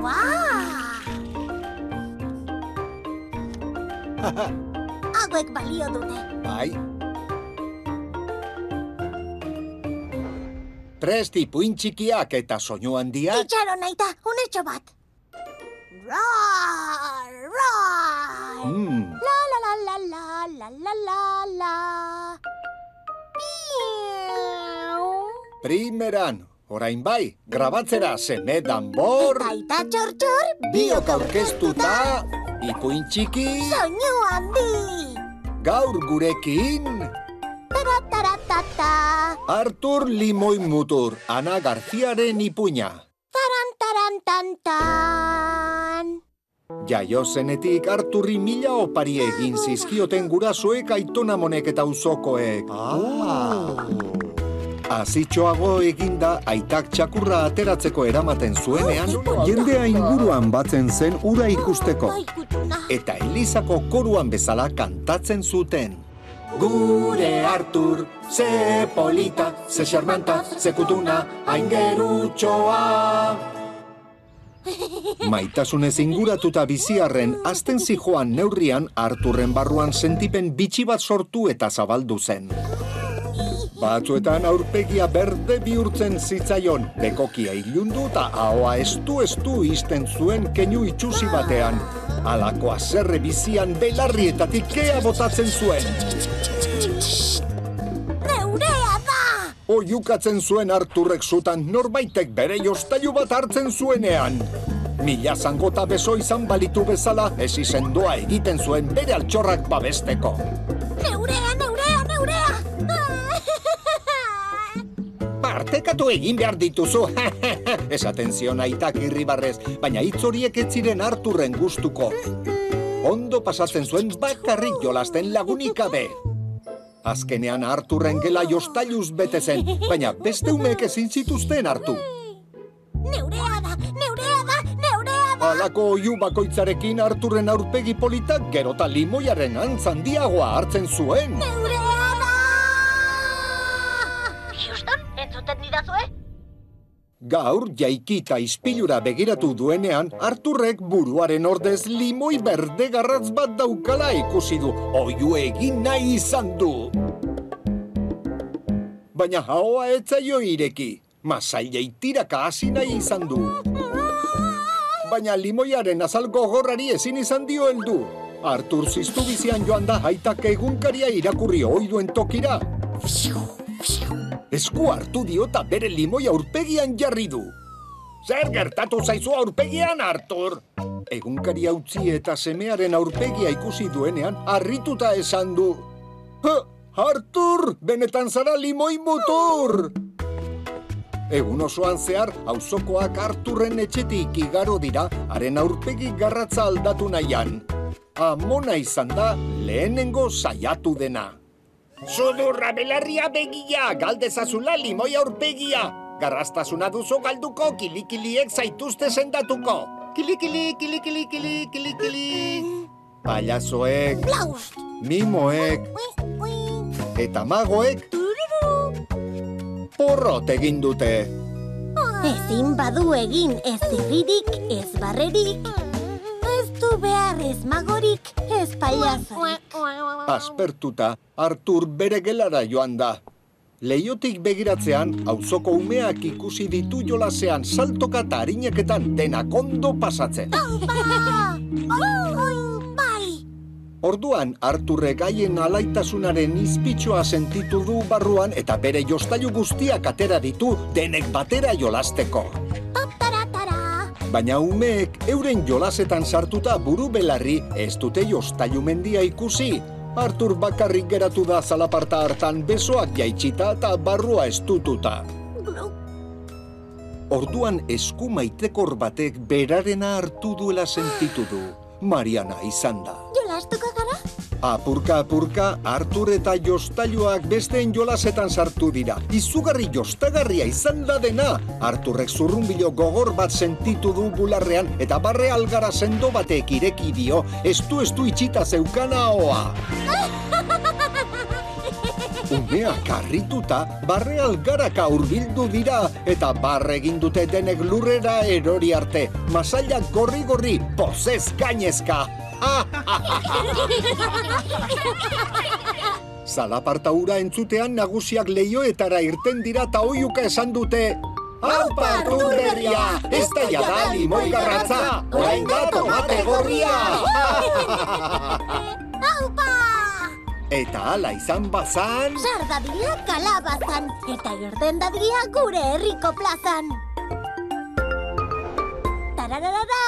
わあ Hauek balio dute. Bai. Prest ipuin txikiak eta soinu handia. Itxaro naita, unetxo bat. Roar, roar. Mm. Primeran, orain bai, grabatzera seme danbor, Aita txor-txor, biok aurkeztuta, ipuin txiki, soinu handi. gaur gurekin, Tara-tara-tata. Artur Limoi Mutur, Ana Garziaren ipuina. Taran-taran-tan-tan. Jaio zenetik Arturri mila opari egin zizkioten gurasoek aitonamonek eta usokoek. Ah. Azitxoago eginda aitak txakurra ateratzeko eramaten zuenean, jendea inguruan batzen zen ura ikusteko. Eta Elizako koruan bezala kantatzen zuten. Gure Artur, ze polita, ze xarmanta, ze kutuna, hain gerutxoa. Maitasunez inguratuta biziarren, azten zijoan neurrian Arturren barruan sentipen bitxi bat sortu eta zabaldu zen. Batzuetan aurpegia berde bihurtzen zitzaion, bekokia ilundu eta ahoa estu estu izten zuen keinu itxusi batean. Alako azerre bizian belarrietatik kea botatzen zuen. Neurea da! Oiukatzen zuen Arturrek zutan norbaitek bere jostailu bat hartzen zuenean. Mila zangota beso izan balitu bezala, ez izendoa egiten zuen bere altxorrak babesteko. Neurea, Partekatu egin behar dituzu, esaten zion aitak irribarrez, baina hitz horiek ez ziren Arturren gustuko. Ondo pasatzen zuen bakarrik jolasten lagunik gabe. Azkenean Arturren gela jostailuz bete zen, baina beste umeek ezin zituzten hartu. Neurea da, neurea da, neurea da! Halako oiu bakoitzarekin Arturren aurpegi politak gerota limoiaren antzandiagoa hartzen zuen. Neurea entzuten didazue? Gaur jaiki eta ispilura begiratu duenean, Arturrek buruaren ordez limoi berde garratz bat daukala ikusi du, oiu egin nahi izan du. Baina haoa etzaio ireki, masailei tiraka hasi nahi izan du. Baina limoiaren azal gogorrari ezin izan dio heldu. Artur ziztu bizian joan da haitak egunkaria irakurri oiduen tokira. Esku hartu dio eta bere limoia aurpegian jarri du. Zer gertatu zaizu aurpegian, Artur? Egunkaria utzi eta semearen aurpegia ikusi duenean, harrituta esan du. "Ha, Artur, benetan zara limoi motor! Egun osoan zehar, auzokoak Arturren etxetik igaro dira, haren aurpegi garratza aldatu nahian. Amona izan da, lehenengo saiatu dena. Sudurra belarria begia, galdezazula limoi aurpegia. Garrastasuna duzu galduko, kilikiliek zaituzte sendatuko. Kilikili, kilikili, kili, kilikili. Palazoek, Blaust! mimoek eta magoek Tururu. porrot egin dute. Ezin badu egin ez zirririk, ez barrerik. Du behar ez magorik, ez paiazorik. Aspertuta, Artur bere gelara joan da. Leiotik begiratzean, auzoko umeak ikusi ditu jolasean saltoka eta harineketan denak ondo pasatzen. Ba! Bai! Orduan, Arturrek haien alaitasunaren izpitxoa sentitu du barruan eta bere jostailu guztiak atera ditu denek batera jolasteko. Baina umeek euren jolasetan sartuta buru belarri ez dute jostailu mendia ikusi. Artur bakarrik geratu da zalaparta hartan besoak jaitsita eta barrua estututa. Orduan esku maitekor batek berarena hartu duela sentitu du. Mariana izan da. Jolastuko gara? Apurka apurka, Artur eta jostailuak besteen jolasetan sartu dira. Izugarri jostagarria izan da dena. Arturrek zurrunbilo gogor bat sentitu du bularrean eta barre algara sendo batek ireki dio, estu estu itxita zeukana hoa. Umeak harrituta, barre algaraka hurbildu dira eta barre egin dute denek lurrera erori arte. Masailak gorri-gorri, pozez gainezka. Zalaparta ura entzutean nagusiak leioetara irten dira eta oiuka esan dute Aupa, turberria! Ez da jada limoi garratza! Orain da tomate gorria! Aupa! Eta ala izan bazan... Sardadia kalabazan eta irten dadia gure herriko plazan. Tarararara,